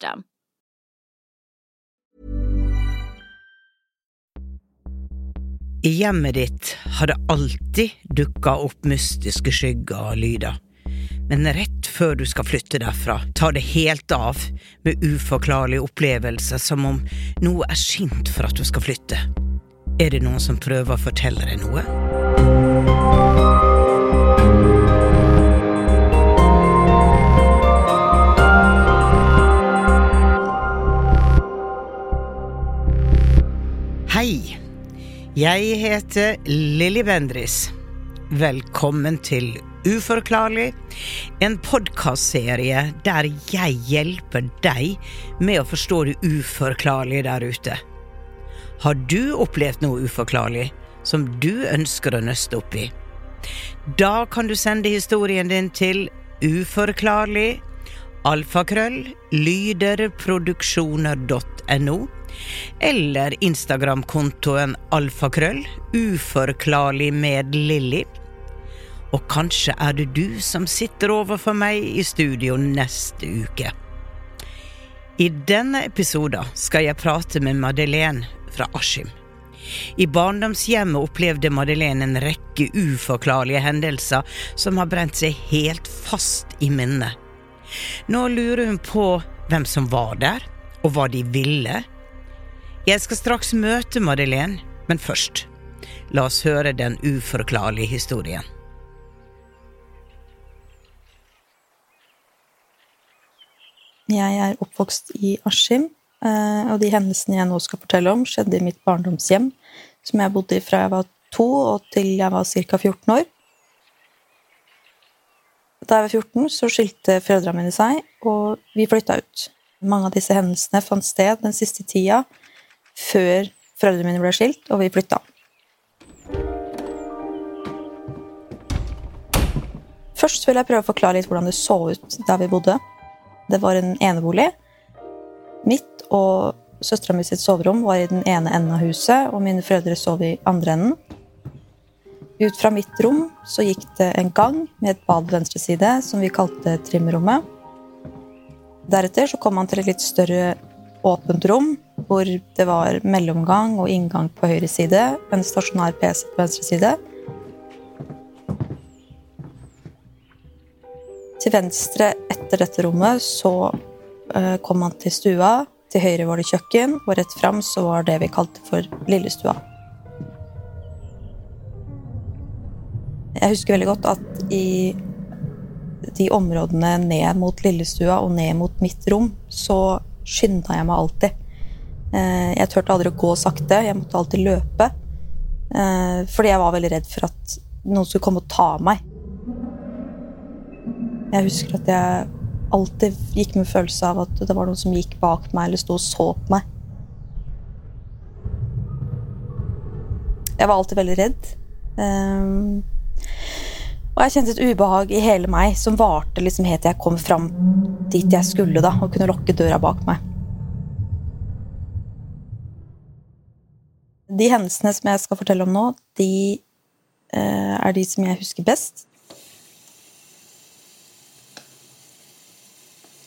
system. I hjemmet ditt har det alltid dukka opp mystiske skygger og lyder. Men rett før du skal flytte derfra, tar det helt av med uforklarlige opplevelser som om noe er skint for at du skal flytte. Er det noen som prøver å fortelle deg noe? Hei. Jeg heter Lilly Bendris. Velkommen til Uforklarlig, en podkastserie der jeg hjelper deg med å forstå det uforklarlige der ute. Har du opplevd noe uforklarlig som du ønsker å nøste opp i? Da kan du sende historien din til uforklarlig alfakrøll lyderproduksjoner.no eller Instagram-kontoen alfakrøll uforklarlig med Lilly. Og kanskje er det du som sitter overfor meg i studio neste uke. I denne episoden skal jeg prate med Madeleine fra Askim. I barndomshjemmet opplevde Madeleine en rekke uforklarlige hendelser som har brent seg helt fast i minnet. Nå lurer hun på hvem som var der, og hva de ville. Jeg skal straks møte Madeleine, men først, la oss høre den uforklarlige historien. Jeg er oppvokst i Askim, eh, og de hendelsene jeg nå skal fortelle om, skjedde i mitt barndomshjem, som jeg bodde i fra jeg var to og til jeg var ca. 14 år. Da jeg var 14, så skilte foreldrene mine seg, og vi flytta ut. Mange av disse hendelsene fant sted den siste tida før foreldrene mine ble skilt, og vi flytta. Først vil jeg prøve å forklare litt hvordan det så ut der vi bodde. Det var en enebolig. Mitt og søstera mi sitt soverom var i den ene enden av huset, og mine foreldre sov i andre enden. Ut fra mitt rom så gikk det en gang med et bad venstre side, som vi kalte trimrommet. Deretter så kom man til et litt større åpent rom, hvor det var mellomgang og inngang på høyre side, en stasjonær PC på venstre side. Til venstre etter dette rommet så uh, kom man til stua. Til høyre var det kjøkken, og rett fram så var det vi kalte for lillestua. Jeg husker veldig godt at i de områdene ned mot lillestua og ned mot mitt rom, så skynda jeg meg alltid. Uh, jeg turte aldri å gå sakte, jeg måtte alltid løpe. Uh, fordi jeg var veldig redd for at noen skulle komme og ta meg. Jeg husker at jeg alltid gikk med følelse av at det var noen som gikk bak meg eller sto og så på meg. Jeg var alltid veldig redd. Um, og jeg kjente et ubehag i hele meg som varte liksom helt til jeg kom fram dit jeg skulle, da, og kunne lukke døra bak meg. De hendelsene som jeg skal fortelle om nå, de uh, er de som jeg husker best.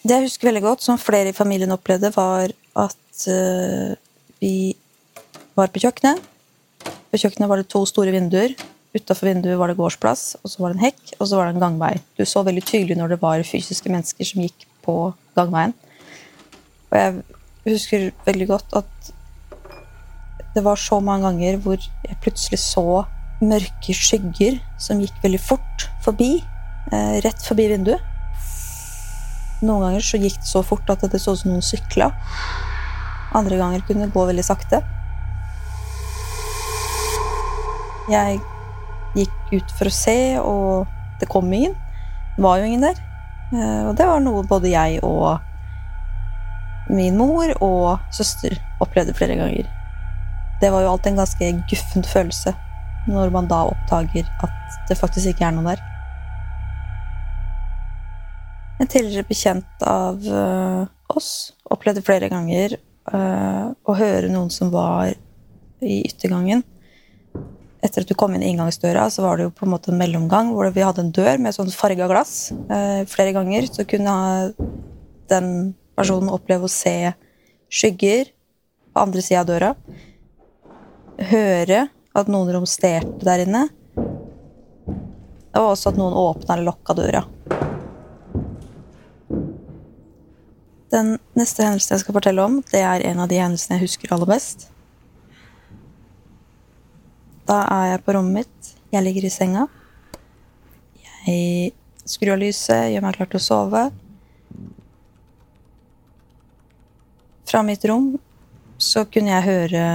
Det jeg husker veldig godt, som flere i familien opplevde, var at uh, vi var på kjøkkenet. På kjøkkenet var det to store vinduer. Utafor vinduet var det gårdsplass, og så var det en hekk, og så var det en gangvei. Du så veldig tydelig når det var fysiske mennesker som gikk på gangveien. Og jeg husker veldig godt at det var så mange ganger hvor jeg plutselig så mørke skygger som gikk veldig fort forbi, eh, rett forbi vinduet. Noen ganger så gikk det så fort at det så ut som noen sykla. Andre ganger kunne det gå veldig sakte. Jeg gikk ut for å se, og det kom ingen. Det var jo ingen der. Eh, og det var noe både jeg og min mor og søster opplevde flere ganger. Det var jo alltid en ganske guffen følelse når man da oppdager at det faktisk ikke er noe der. En tidligere bekjent av uh, oss opplevde flere ganger uh, å høre noen som var i yttergangen. Etter at du kom inn i inngangsdøra, så var det jo på en måte en mellomgang hvor vi hadde en dør med sånn farga glass. Uh, flere ganger så kunne den personen oppleve å se skygger på andre sida av døra høre at noen romsterte der inne. Og også at noen åpna eller lokka døra. Den neste hendelsen jeg skal fortelle om, det er en av de hendelsene jeg husker aller best. Da er jeg på rommet mitt. Jeg ligger i senga. Jeg skrur av lyset, gjør meg klar til å sove. Fra mitt rom så kunne jeg høre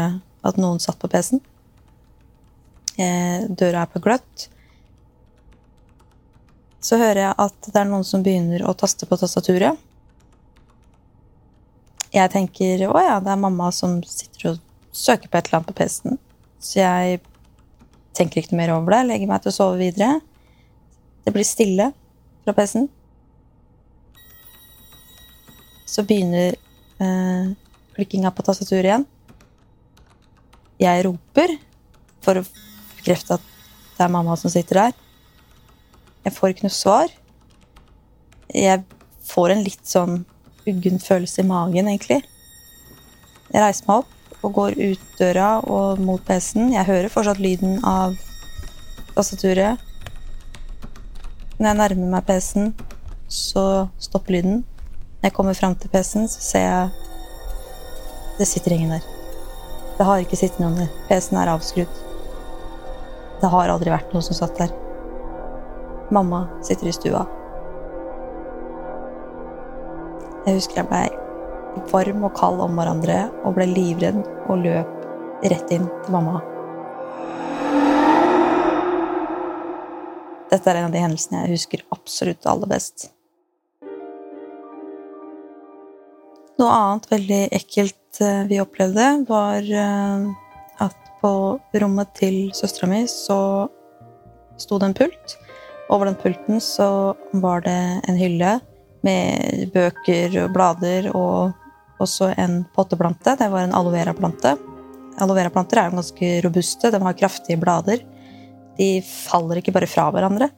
at noen satt på PC-en. Eh, døra er på gløtt. Så hører jeg at det er noen som begynner å taste på tastaturet. Jeg tenker å ja, det er mamma som sitter og søker på et eller annet på PC-en. Så jeg tenker ikke noe mer over det, legger meg til å sove videre. Det blir stille fra PC-en. Så begynner eh, klikkinga på tastaturet igjen jeg roper for å bekrefte at det er mamma som sitter der. Jeg får ikke noe svar. Jeg får en litt sånn uggen følelse i magen, egentlig. Jeg reiser meg opp og går ut døra og mot PC-en. Jeg hører fortsatt lyden av tastaturet. Når jeg nærmer meg PC-en, så stopper lyden. Når jeg kommer fram til PC-en, så ser jeg Det sitter ingen der. Det har ikke sittet noen der. PC-en er avskrudd. Det har aldri vært noen som satt der. Mamma sitter i stua. Jeg husker jeg ble varm og kald om hverandre og ble livredd og løp rett inn til mamma. Dette er en av de hendelsene jeg husker absolutt aller best. Noe annet veldig ekkelt eh, vi opplevde, var eh, at på rommet til søstera mi så sto det en pult. Over den pulten så var det en hylle med bøker og blader og også en potteplante. Det var en aloe vera-plante. Aloe vera-planter er jo ganske robuste. De har kraftige blader. De faller ikke bare fra hverandre.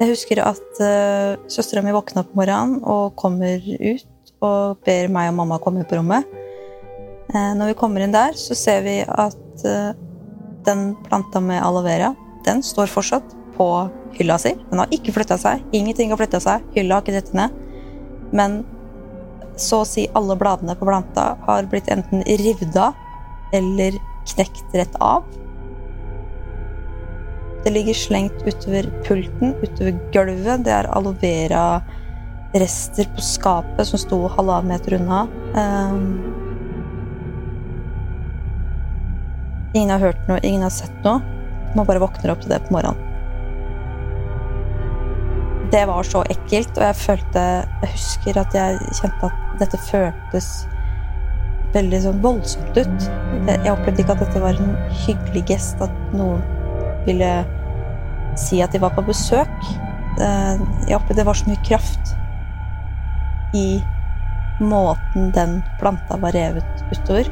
Jeg husker at uh, søstera mi våkna på morgenen og kommer ut og ber meg og mamma komme på rommet. Uh, når vi kommer inn der, så ser vi at uh, den planta med aloe vera, den står fortsatt på hylla si. Den har ikke flytta seg. Ingenting har flytta seg. Hylla har ikke dette ned. Men så å si alle bladene på planta har blitt enten rivda eller knekt rett av. Det ligger slengt utover pulten, utover gulvet. Det er aloe vera-rester på skapet som sto halvannen meter unna. Um, Ingen har hørt noe, ingen har sett noe. Man bare våkner opp til det på morgenen. Det var så ekkelt, og jeg følte Jeg husker at jeg kjente at dette føltes veldig sånn voldsomt ut. Jeg opplevde ikke at dette var en hyggelig gest, at noen ville si at de var på besøk. Jeg opplevde det var så mye kraft i måten den planta var revet utover.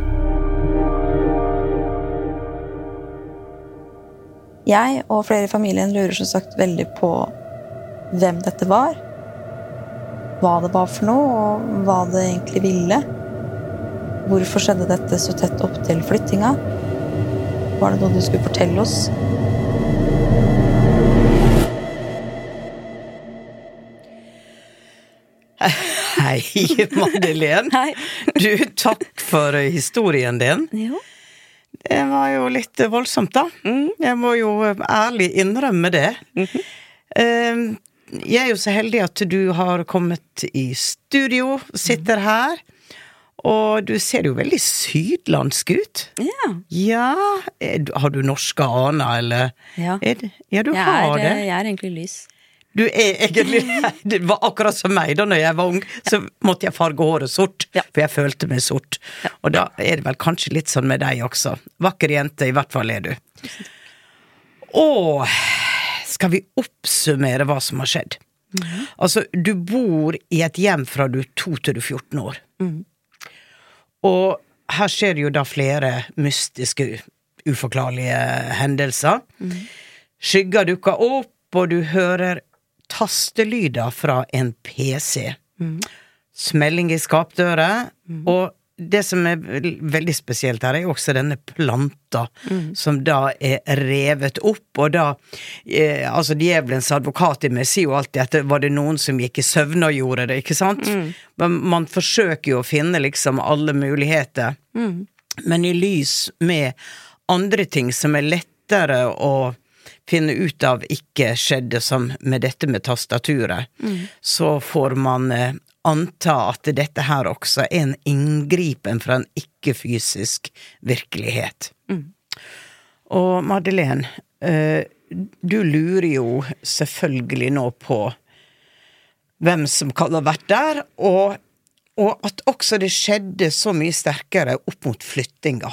Jeg og flere i familien lurer som sagt veldig på hvem dette var. Hva det var for noe, og hva det egentlig ville. Hvorfor skjedde dette så tett opp til flyttinga? Var det noe du skulle fortelle oss? Hei, Madeleine. Nei. Du, takk for historien din. Jo. Det var jo litt voldsomt, da. Jeg må jo ærlig innrømme det. Eh, Jeg er jo så heldig at du har kommet i studio, sitter her. Og du ser jo veldig sydlandsk ut. Ja. Ja Har du norske aner, eller? Ja. Er ja, du Jeg har er, det. jeg er egentlig lys. Du er egentlig Det var akkurat som meg da når jeg var ung, så måtte jeg farge håret sort, for jeg følte meg sort. Og da er det vel kanskje litt sånn med deg også. Vakker jente, i hvert fall er du. Og skal vi oppsummere hva som har skjedd? Altså, du bor i et hjem fra du er to til du er 14 år. Og her skjer det jo da flere mystiske, uforklarlige hendelser. Skygger dukker opp, og du hører tastelyder fra en PC. Smelling i skapdører, og det som er veldig spesielt her, er jo også denne planta, som da er revet opp, og da eh, Altså, djevelens advokat i meg sier jo alltid at var det noen som gikk i søvne og gjorde det, ikke sant? Men man forsøker jo å finne liksom alle muligheter. Men i lys med andre ting som er lettere å finne ut av ikke skjedde, som med dette med tastaturet, så får man eh, anta at dette her også er en inngripen fra en ikke-fysisk virkelighet. Og Madeleine, eh, du lurer jo selvfølgelig nå på hvem som kan ha vært der, og, og at også det skjedde så mye sterkere opp mot flyttinga.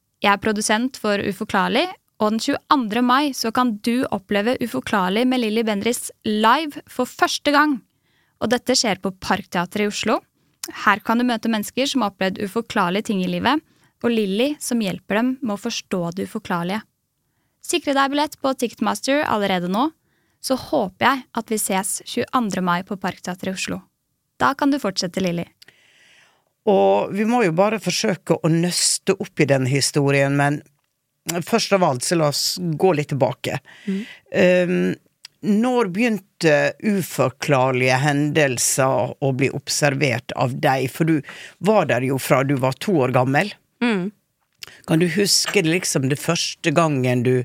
Jeg er produsent for Uforklarlig, og den 22. mai så kan du oppleve Uforklarlig med Lilly Bendriss live for første gang. Og dette skjer på Parkteatret i Oslo. Her kan du møte mennesker som har opplevd uforklarlige ting i livet, og Lilly som hjelper dem med å forstå det uforklarlige. Sikre deg billett på Ticketmaster allerede nå, så håper jeg at vi ses 22. mai på Parkteatret i Oslo. Da kan du fortsette, Lilly. Og vi må jo bare forsøke å nøste opp i den historien, men først av alt så la oss gå litt tilbake. Um, når begynte uforklarlige hendelser å bli observert av deg? For du var der jo fra du var to år gammel. Kan du huske liksom det første gangen du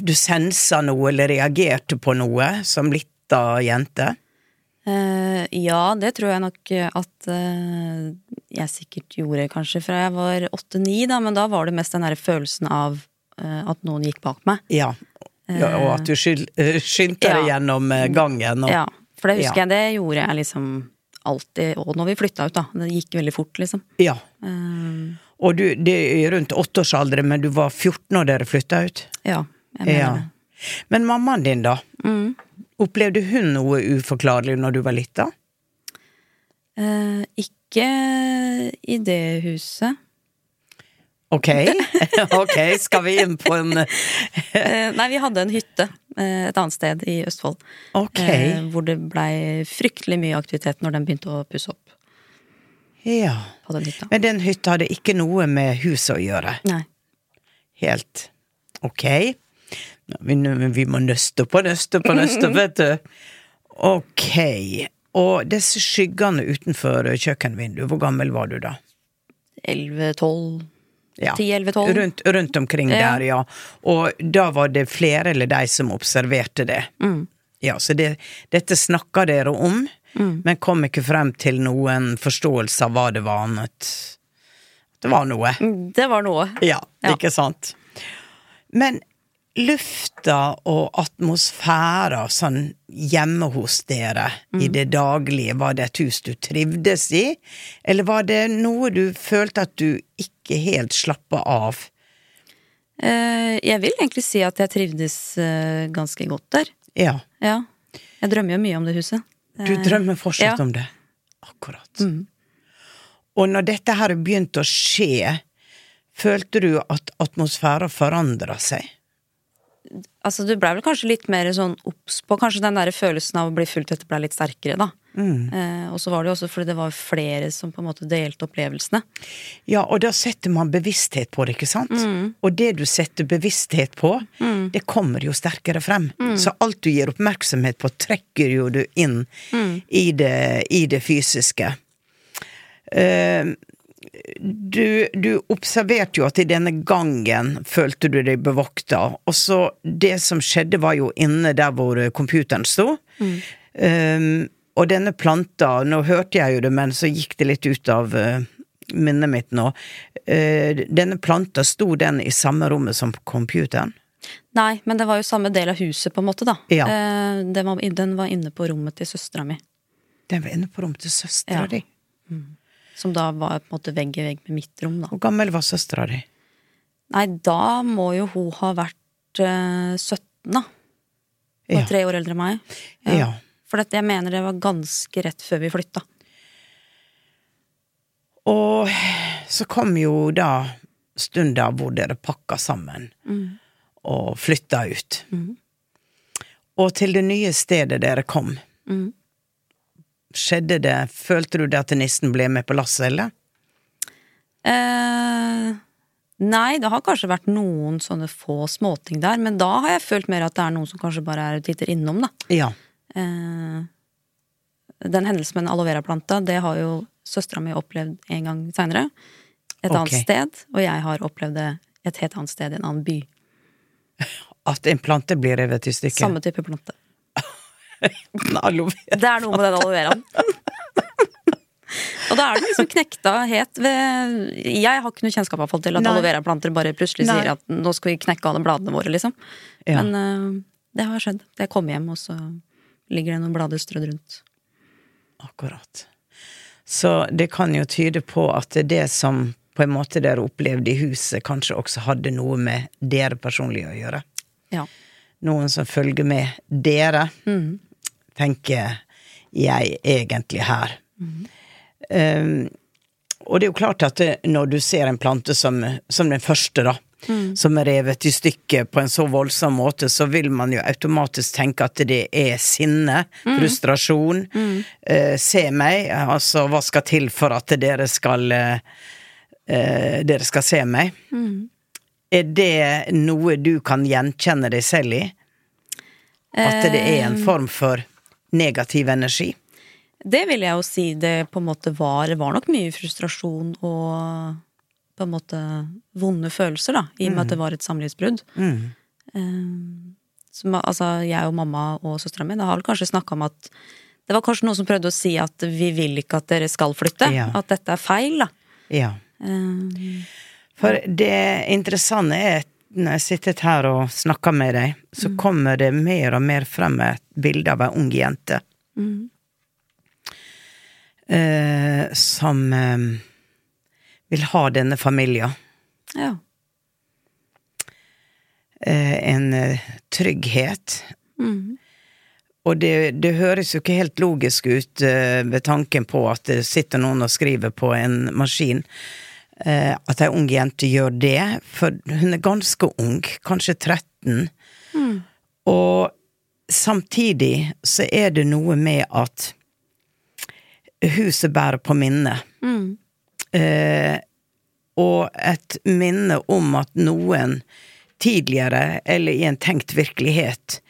du sensa noe eller reagerte på noe som lita jente? Eh, ja, det tror jeg nok at uh, jeg sikkert gjorde, kanskje, fra jeg var åtte-ni, da, men da var det mest den derre følelsen av uh, at noen gikk bak meg. Ja. ja og at du eh, skyndte deg Ja. gjennom eh, gangen. Og, Ja, for det husker Ja. jeg, det gjorde jeg liksom alltid, og når vi flytta ut, da. Det gikk veldig fort, liksom. ja. Eh, Og du, det er rundt åtteårsalderen, men du var 14 når dere flytta ut? ja, jeg mener Ja. det. Men mammaen din, da? Mm. Opplevde hun noe uforklarlig når du var lita? Eh, ikke i det huset. Ok, ok, skal vi inn på en Eh, nei, vi hadde en hytte eh, et annet sted i Østfold. Ok, Eh, hvor det blei fryktelig mye aktivitet når den begynte å pusse opp ja. på den. Men den hytta hadde ikke noe med huset å gjøre? Nei. Helt ok. Vi, vi må nøste på, nøste på, nøste, vet du. Ok. Og disse skyggene utenfor kjøkkenvinduet, hvor gammel var du da? 11-12 Ja. 10-11-12. Rundt, rundt omkring Ja. der, ja. Og da var det flere eller de som observerte det. Mm. Ja, så det, dette snakka dere om, Mm. men kom ikke frem til noen forståelse av hva det var annet. Det var noe. Mm, Det var noe. Ja, Ja. ikke sant? Men lufta og atmosfæra sånn hjemme hos dere i Mm. det daglige, var det et hus du trivdes i, eller var det noe du følte at du ikke helt slappa av? Eh, jeg vil egentlig si at jeg trivdes eh, ganske godt der. Ja, Ja. Jeg drømmer jo mye om det huset. du Eh, drømmer fortsatt ja. om det. Akkurat. Mm. Og når dette her begynte å skje, følte du at atmosfæra forandra seg? Altså, du blei vel kanskje litt mer sånn obs på Kanskje den der følelsen av å bli fulgt etter blei litt sterkere, da. Mm. Eh, og så var det jo også fordi det var flere som på en måte delte opplevelsene. Ja, og da setter man bevissthet på det, ikke sant? Mm. Og det du setter bevissthet på, det kommer jo sterkere frem. Mm. Så alt du gir oppmerksomhet på, trekker jo du inn Mm. i, det, i det fysiske. Eh, du, du observerte jo at i denne gangen følte du deg bevokta, og så det som skjedde var jo inne der hvor computeren sto. Eh, og denne planta, nå hørte jeg jo det, men så gikk det litt ut av uh, minnet mitt nå. Uh, denne planta, sto den i samme rommet som computeren? Nei, men det var jo samme del av huset, på en måte, da. Ja. Uh, den, var, den var inne på rommet til søstera mi. Den var inne på rommet til søstera Ja. di. Som da var på en måte vegg i vegg med mitt rom, da. Hvor gammel var søstera di? Nei, da må jo hun ha vært uh, 17, da. Hun var Ja. tre år eldre enn meg. Ja. For dette, jeg mener det var ganske rett før vi flytta. Og så kom jo da stunda hvor dere pakka sammen og flytta ut. Og til det nye stedet dere kom. Mm. Skjedde det Følte du det at nissen ble med på lasset, eller? Eh, nei, det har kanskje vært noen sånne få småting der, men da har jeg følt mer at det er noen som kanskje bare er og titter innom, da. Ja. Eh, den hendelsen med den aloe vera-planta, det har jo søstera mi opplevd en gang seinere. Et okay. annet sted. Og jeg har opplevd det et helt annet sted i en annen by. At en plante blir revet i stykker. Samme type plante. Det er noe med den aloe veraen. og da er den liksom knekta helt ved Jeg har ikke noe kjennskap av til at Nei. aloe vera-planter bare plutselig Nei. sier at nå skal vi knekke alle bladene våre, liksom. Ja. Men uh, det har skjedd. Jeg kom hjem, og så ligger det noen blader strødd rundt. Akkurat. Så det kan jo tyde på at det, det som på en måte dere opplevde i huset, kanskje også hadde noe med dere personlig å gjøre. Ja. Noen som følger med dere, Mm. Tenker jeg egentlig her. Um, og det er jo klart at når du ser en plante som, som den første, da, som er revet i stykker på en så voldsom måte, så vil man jo automatisk tenke at det er sinne, frustrasjon. Eh, se meg, altså hva skal til for at dere skal eh, eh, Dere skal se meg? Er det noe du kan gjenkjenne deg selv i? At det er en form for negativ energi? Det vil jeg jo si det på en måte var. Det var nok mye frustrasjon og på en måte vonde følelser, da, i og med at det var et samlivsbrudd. Eh, som, altså, jeg og mamma og søstera mi har vel kanskje snakka om at det var kanskje noen som prøvde å si at vi vil ikke at dere skal flytte. Ja. At dette er feil, da. Ja. Eh, For det interessante er når jeg sitter her og snakker med deg, så kommer det mer og mer frem et bilde av ei ung jente. Eh, som eh, vil ha denne familien. ja. Eh, en eh, trygghet. Mm. Og det, det høres jo ikke helt logisk ut eh, ved tanken på at det sitter noen og skriver på en maskin. Eh, at ei ung jente gjør det, for hun er ganske ung, kanskje 13. Og samtidig så er det noe med at huset bærer på minnet. Eh, og et minne om at noen tidligere, eller i en tenkt virkelighet,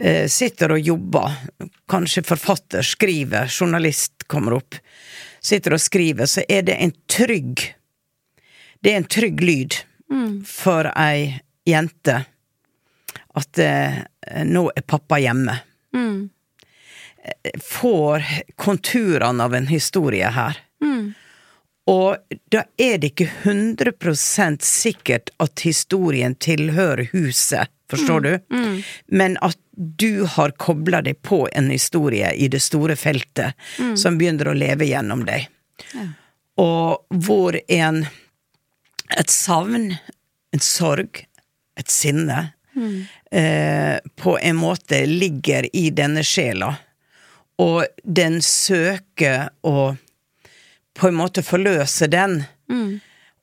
eh, sitter og jobber, kanskje forfatter, skriver, journalist kommer opp, sitter og skriver, så er det en trygg Det er en trygg lyd for ei jente at eh, nå er pappa hjemme. Mm. Får konturene av en historie her. Og da er det ikke 100 sikkert at historien tilhører huset, forstår du? Men at du har kobla deg på en historie i det store feltet som begynner å leve gjennom deg. Og hvor en et savn, en sorg, et sinne, eh, på en måte ligger i denne sjela. Og den søker å på en måte forløse den.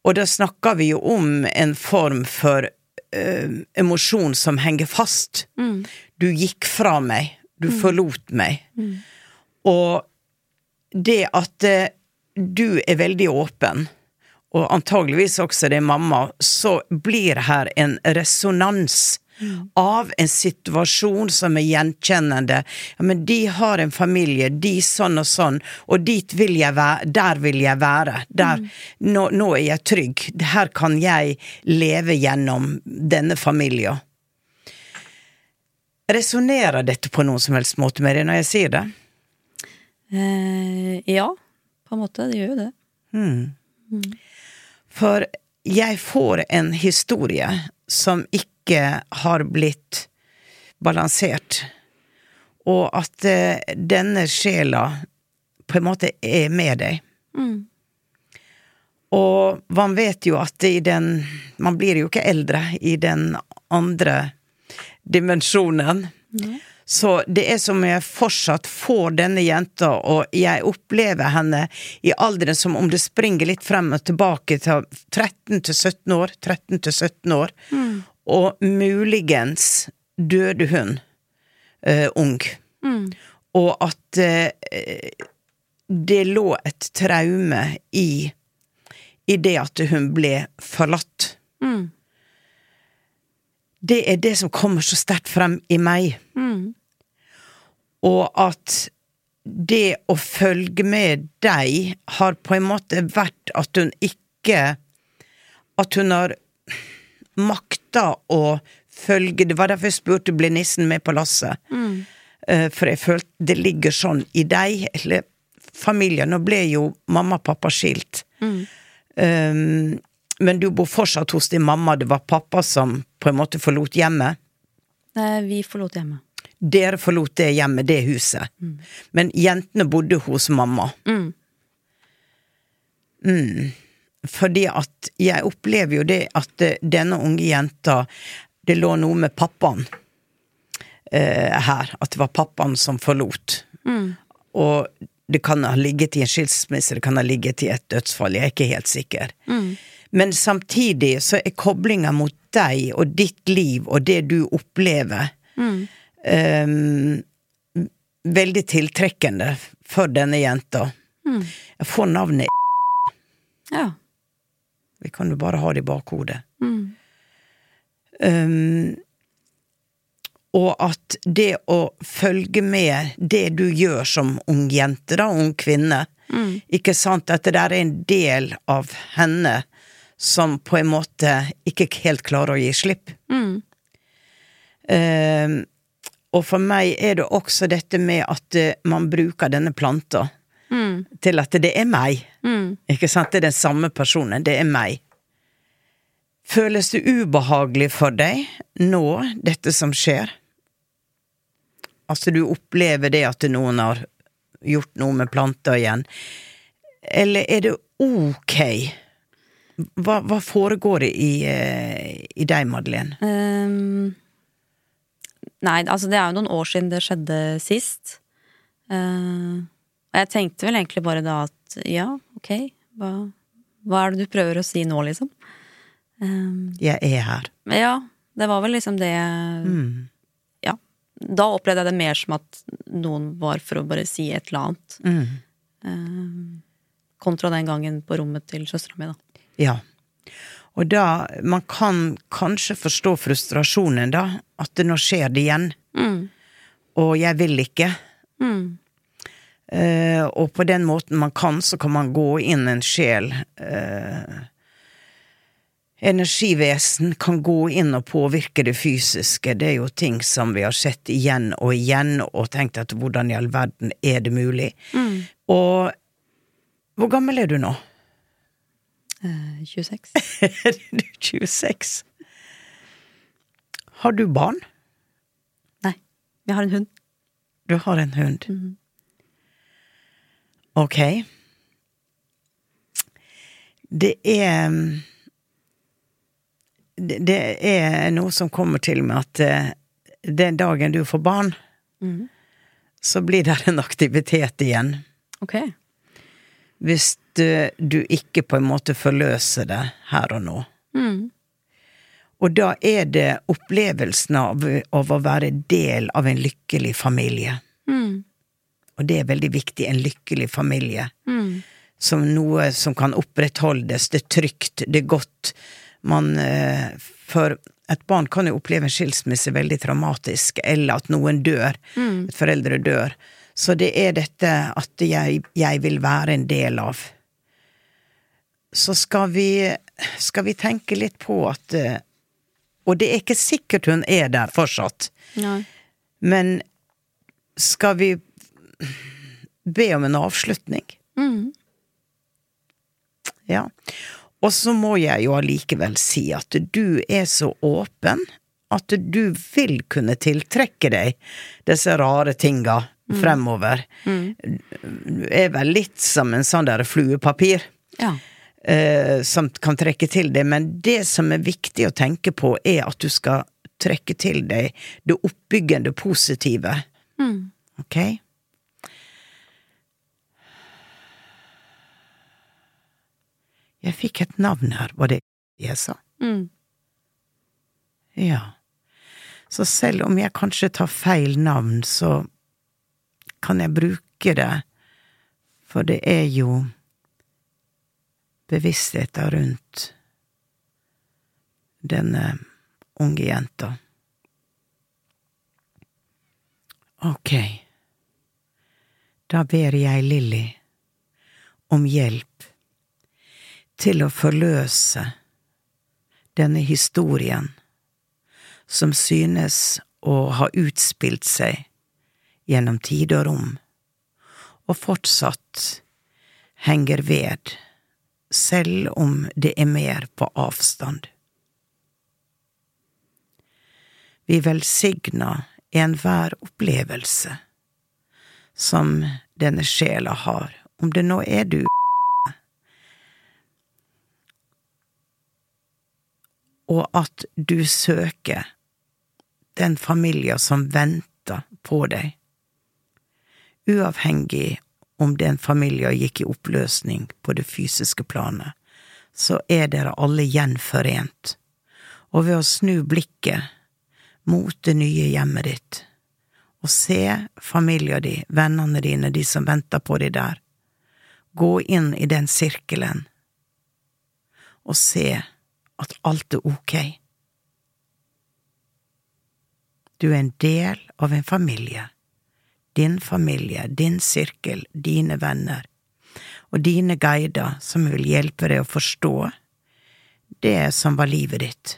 Og da snakker vi jo om en form for eh, emosjon som henger fast. Du gikk fra meg, du forlot meg. Og det at eh, du er veldig åpen, og antageligvis også det er mamma, så blir her en resonans av en situasjon som er gjenkjennende. Ja, men de har en familie, de sånn og sånn, og dit vil jeg være, der vil jeg være. Der, nå, nå er jeg trygg. Her kan jeg leve gjennom denne familien. Resonnerer dette på noen som helst måte med deg når jeg sier det? Eh, ja, på en måte. Det gjør jo det. For jeg får en historie som ikke har blitt balansert, og at eh, denne sjela på en måte er med deg. Og man vet jo at i den Man blir jo ikke eldre i den andre dimensjonen. Så det er som jeg fortsatt får denne jenta, og jeg opplever henne i alderen som om det springer litt frem og tilbake til 13 til 17 år, 13 til 17 år. Og muligens døde hun uh, ung. Og at uh, det lå et traume i, i det at hun ble forlatt. Det er det som kommer så sterkt frem i meg. Og at det å følge med deg har på en måte vært at hun ikke At hun har makta å følge Det var derfor jeg spurte ble nissen med på lasset. Mm. For jeg følte det ligger sånn i deg, eller familien. Nå ble jo mamma og pappa skilt. Um, men du bor fortsatt hos din mamma. Det var pappa som på en måte forlot hjemmet. Eh, vi forlot hjemmet. Dere forlot det hjemmet, det huset. Men jentene bodde hos mamma. Mm. Fordi at jeg opplever jo det at eh, denne unge jenta Det lå noe med pappaen eh, her. At det var pappaen som forlot. Og det kan ha ligget i en skilsmisse, det kan ha ligget i et dødsfall, jeg er ikke helt sikker. Men samtidig så er koblinga mot deg og ditt liv og det du opplever, ehm, veldig tiltrekkende for denne jenta. Jeg får navnet Ja. Vi kan jo bare ha det i bakhodet. Mm. Um, og at det å følge med det du gjør som ung jente, da, ung kvinne, ikke sant, at det der er en del av henne som på en måte ikke helt klarer å gi slipp. Mm. Um, og for meg er det også dette med at eh, man bruker denne planta Mm. til at det er meg. Mm. Ikke sant? Det er den samme personen. Det er meg. Føles det ubehagelig for deg nå, dette som skjer? Altså, du opplever det at noen har gjort noe med planta igjen. Eller er det ok? Hva, hva foregår det i, eh, i deg, Madeleine? Ehm, nei, altså det er jo noen år siden det skjedde sist. Eh, og jeg tenkte vel egentlig bare da at ja, ok, hva, hva er det du prøver å si nå, liksom? Uh, Jeg er her. ja, det var vel liksom det Mm. Ja. Da opplevde jeg det mer som at noen var for å bare si et eller annet. Mm. Uh, kontra den gangen på rommet til søstera mi, da. Ja. Og da Man kan kanskje forstå frustrasjonen, da. At det nå skjer det igjen. Mm. Og jeg vil ikke. Mm. Uh, og på den måten man kan, så kan man gå inn en sjel. uh, energivesen kan gå inn og påvirke det fysiske. Det er jo ting som vi har sett igjen og igjen, og tenkt at hvordan i all verden er det mulig? Mm. Og hvor gammel er du nå? Eh, 26. du er 26. Har du barn? Nei. Jeg har en hund. Du har en hund. Mhm. Ok. Det er det, det er noe som kommer til med at eh, den dagen du får barn, Mhm. så blir det en aktivitet igjen. Ok. Hvis du, du ikke på en måte forløser det her og nå. Mm. Og da er det opplevelsen av, av å være del av en lykkelig familie. Mm. Og det er veldig viktig, en lykkelig familie. Mm. Som noe som kan opprettholdes, det er trygt, det er godt. Man eh, For et barn kan jo oppleve en skilsmisse veldig traumatisk, eller at noen dør. Mm. Et foreldre dør. Så det er dette at jeg, jeg vil være en del av. Så skal vi, skal vi tenke litt på at eh, Og det er ikke sikkert hun er der fortsatt. Nei. Men skal vi be om en avslutning? Mm. Ja. Og så må jeg jo allikevel si at du er så åpen at du vil kunne tiltrekke deg disse rare tinga fremover. Du er vel litt som en sånn der fluepapir. Ja. Eh, som kan trekke til deg, men det som er viktig å tenke på, er at du skal trekke til deg det oppbyggende positive. Mm. Ok? Jeg fikk et navn her, var det jeg sa? Mm. Ja. Så selv om jeg kanskje tar feil navn, så kan jeg bruke det, for det er jo bevisstheten rundt denne unge jenta. Ok, da ber jeg Lilly om hjelp til å forløse denne historien som synes å ha utspilt seg gjennom tid og rom, og fortsatt henger ved, selv om det er mer på avstand. Vi velsigner enhver opplevelse som denne sjela har, om det nå er du og at du søker den familien som venter på deg, uavhengig om den familien gikk i oppløsning på det fysiske planet, så er dere alle gjenforent, og ved å snu blikket mot det nye hjemmet ditt, og se familien din, vennene dine, de som venter på deg der, gå inn i den sirkelen og se at alt er ok. Du er en del av en familie. Din familie, din sirkel, dine venner og dine guider som vil hjelpe deg å forstå det som var livet ditt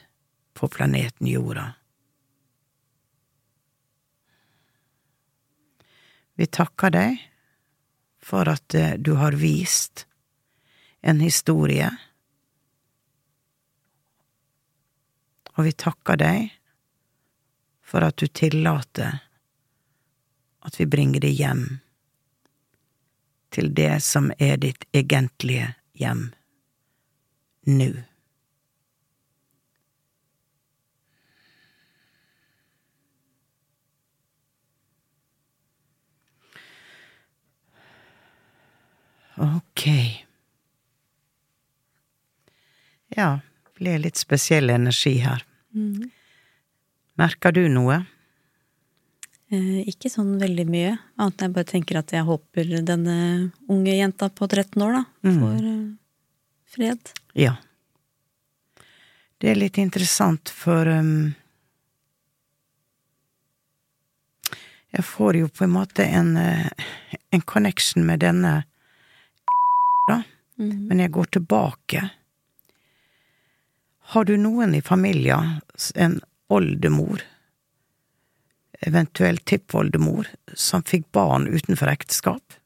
på planeten Jorda. Vi takker deg for at eh, du har vist en historie, og vi takker deg for at du tillater at vi bringer det hjem til det som er ditt egentlige hjem nå. Ok. Ja, ble litt spesiell energi her. Mm. Merker du noe? Eh, ikke sånn veldig mye, annet enn jeg bare tenker at jeg håper denne unge jenta på 13 år, da, Mm. får mm. fred. Ja. Det er litt interessant, for um, Jeg får jo på en måte en, eh, en connection med denne da, Mm. men jeg går tilbake. Har du noen i familien, en oldemor, eventuelt tippoldemor, som fikk barn utenfor ekteskap?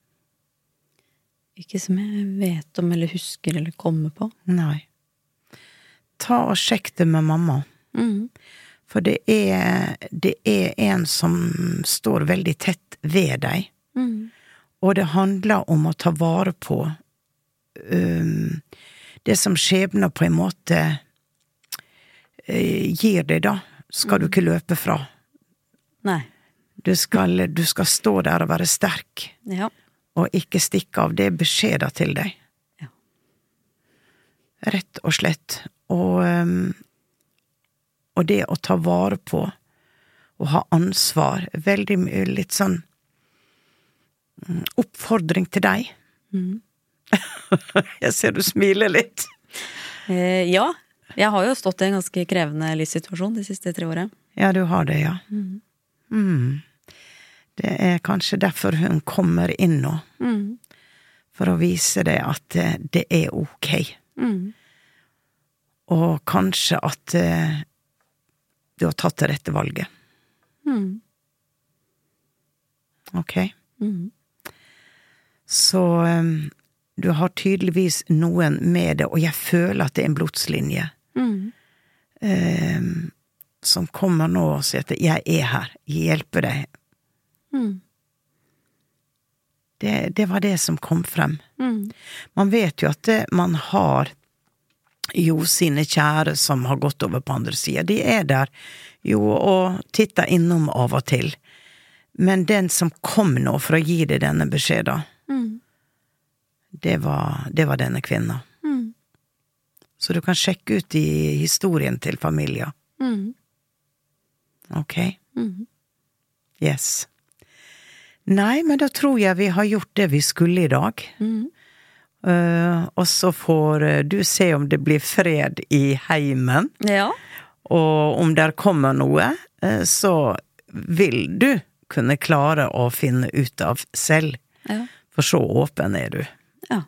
Ikke som jeg vet om eller husker eller kommer på. Nei. Ta og sjekk det med mamma. Mm. For det er, det er en som står veldig tett ved deg, Mm. og det handler om å ta vare på um, det som skjebner på en måte uh, gir deg, da, skal du ikke løpe fra. Nei. Du skal, du skal stå der og være sterk, Ja. og ikke stikke av. Det er beskjeder til deg. Ja. Rett og slett. Og, um, og det å ta vare på og ha ansvar, veldig mye litt sånn mm, oppfordring til deg. Mm. Jeg ser du smiler litt. Eh, ja. Jeg har jo stått i en ganske krevende livssituasjon de siste tre åra. Ja, du har det, ja. Mm. Mm. Det er kanskje derfor hun kommer inn nå, Mm. for å vise deg at eh, det er ok. Mm. Og kanskje at eh, du har tatt det rette valget. Mm. Ok? Mm. Så um, du har tydeligvis noen med det, og jeg føler at det er en blodslinje Mm. um, som kommer nå og sier at 'jeg er her, jeg hjelper deg'. Mm. Det, det var det som kom frem. Mm. Man vet jo at det, man har jo sine kjære som har gått over på andre sida. De er der jo og titter innom av og til. Men den som kom nå for å gi deg denne beskjeden, Mm. det var, det var denne kvinna. Mm. Så du kan sjekke ut i historien til familien. Mm. Ok? Mm. Yes. Nei, men da tror jeg vi har gjort det vi skulle i dag. Mm. Uh, og så får eh, du se om det blir fred i heimen. Ja. Og om der kommer noe, uh, så vil du kunne klare å finne ut av selv. Ja. For så åpen er du. Ja.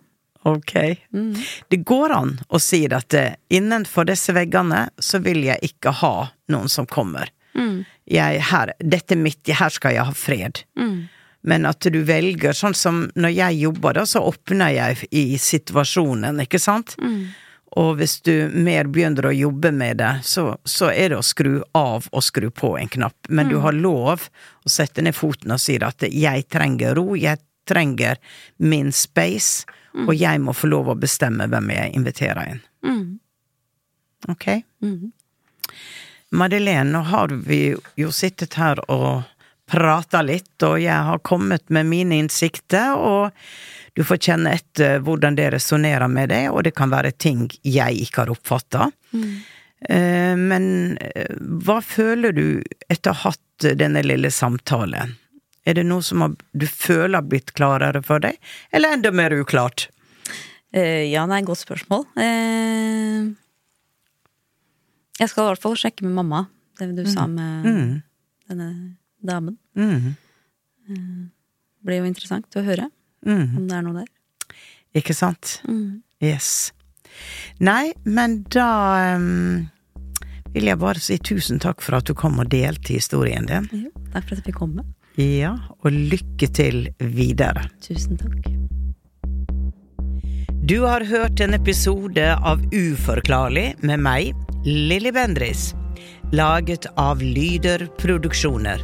Ok. Mm. Det går an å si at innenfor disse veggene så vil jeg ikke ha noen som kommer. Mm. Jeg, her, dette er mitt, her skal jeg ha fred. Mm. Men at du velger, sånn som når jeg jobber, da, så åpner jeg i situasjonen, ikke sant? Mm. Og hvis du mer begynner å jobbe med det, så, så er det å skru av og skru på en knapp. Men du har lov å sette ned foten og si at 'jeg trenger ro', 'jeg trenger min space', og jeg må få lov å bestemme hvem jeg inviterer inn. Mm. Ok? Mm. Madeleine, nå har vi jo sittet her og prata litt, og jeg har kommet med mine innsikter, og du får kjenne etter hvordan det resonnerer med deg, og det kan være ting jeg ikke har oppfatta. Mm. Eh, men eh, hva føler du etter å ha hatt denne lille samtalen? Er det noe som du føler har blitt klarere for deg, eller enda mer uklart? Uh, ja, det er et godt spørsmål. Uh, jeg skal i hvert fall sjekke med mamma, det du mm. sa med mm. denne damen. Mm. Det blir jo interessant å høre mm. om det er noe der. Ikke sant? Mm. Yes. Nei, men da um, vil jeg bare si tusen takk for at du kom og delte historien din. Jo, takk for at jeg fikk komme. Ja, og lykke til videre. Tusen takk. Du har hørt en episode av Uforklarlig med meg, Lilly Bendris, laget av Lyder Produksjoner.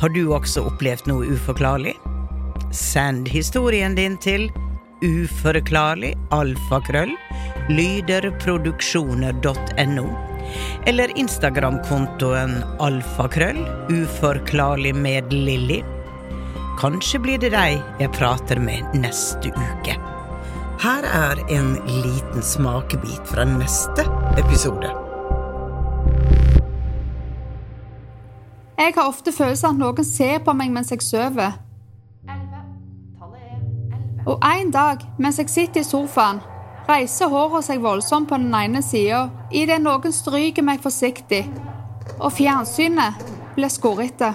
Har du også opplevd noe uforklarlig? Send historien din til uforklarlig alfakrøll lyderproduksjoner.no eller Instagram-kontoen alfakrøll uforklarlig med Lilly. Kanskje blir det deg jeg prater med neste uke. Her er en liten smakebit fra neste episode. Jeg har ofte følelsen at noen ser på meg mens jeg sover. Og en dag, mens jeg sitter i sofaen, reiser håret seg voldsomt på den ene sida idet noen stryker meg forsiktig, og fjernsynet blir skårete.